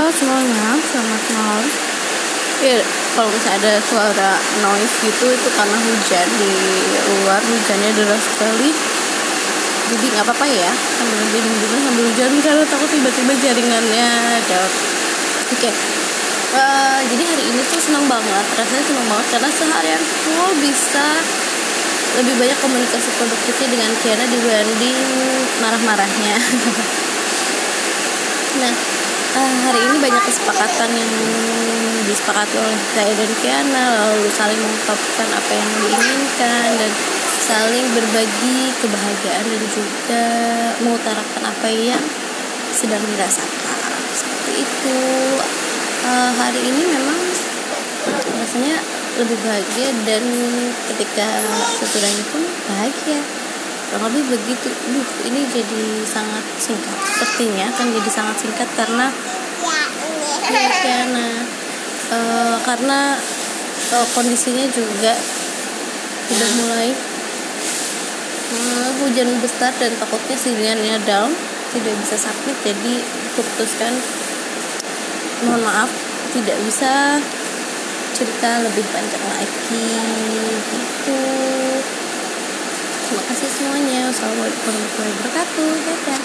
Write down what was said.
Halo semuanya, selamat malam. Ya, kalau misalnya ada suara noise gitu itu karena hujan di luar hujannya deras sekali. Jadi nggak apa-apa ya sambil minum sambil hujan karena takut tiba-tiba jaringannya drop. Oke. Okay. Uh, jadi hari ini tuh senang banget, rasanya senang banget karena seharian full bisa lebih banyak komunikasi produktifnya dengan Kiana dibanding marah-marahnya. nah, uh, hari ini banyak kesepakatan yang disepakati oleh saya dan Kiana lalu saling mengungkapkan apa yang diinginkan dan saling berbagi kebahagiaan dan juga mengutarakan apa yang sedang dirasakan. Seperti itu. Uh, hari ini memang rasanya lebih bahagia dan ketika sesudahnya pun bahagia kurang lebih begitu Duh, ini jadi sangat singkat. Sepertinya akan jadi sangat singkat karena ya, nah uh, karena uh, kondisinya juga sudah mulai uh, hujan besar dan takutnya sinyalnya down tidak bisa submit jadi putuskan mohon maaf tidak bisa cerita lebih panjang lagi. Gitu semuanya. Assalamualaikum warahmatullahi wabarakatuh. Dadah